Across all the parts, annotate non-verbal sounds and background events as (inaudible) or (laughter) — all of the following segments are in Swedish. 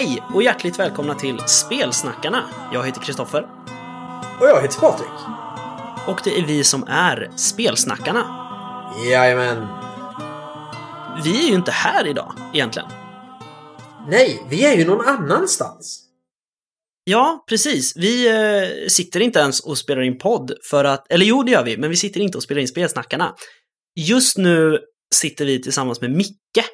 Hej och hjärtligt välkomna till Spelsnackarna. Jag heter Kristoffer. Och jag heter Patrik. Och det är vi som är Spelsnackarna. Jajamän. Vi är ju inte här idag, egentligen. Nej, vi är ju någon annanstans. Ja, precis. Vi eh, sitter inte ens och spelar in podd för att, eller jo det gör vi, men vi sitter inte och spelar in Spelsnackarna. Just nu sitter vi tillsammans med Micke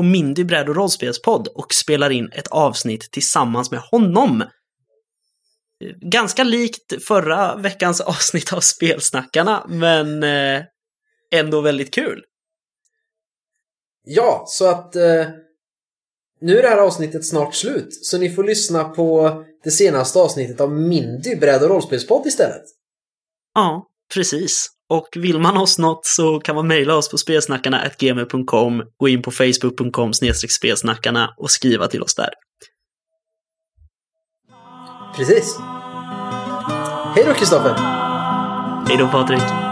på Mindy bräd och rollspelspodd och spelar in ett avsnitt tillsammans med honom. Ganska likt förra veckans (laughs) avsnitt av Spelsnackarna, men eh, ändå väldigt kul. Ja, så att eh, nu är det här avsnittet snart slut. Så ni får lyssna på det senaste avsnittet av Mindy bräd och rollspelspodd istället. Ja, precis. Och vill man oss något så kan man mejla oss på spelsnackarna.gmail.com, gå in på facebook.com spelsnackarna och skriva till oss där. Precis. Hej då Kristoffer! Hej då Patrik!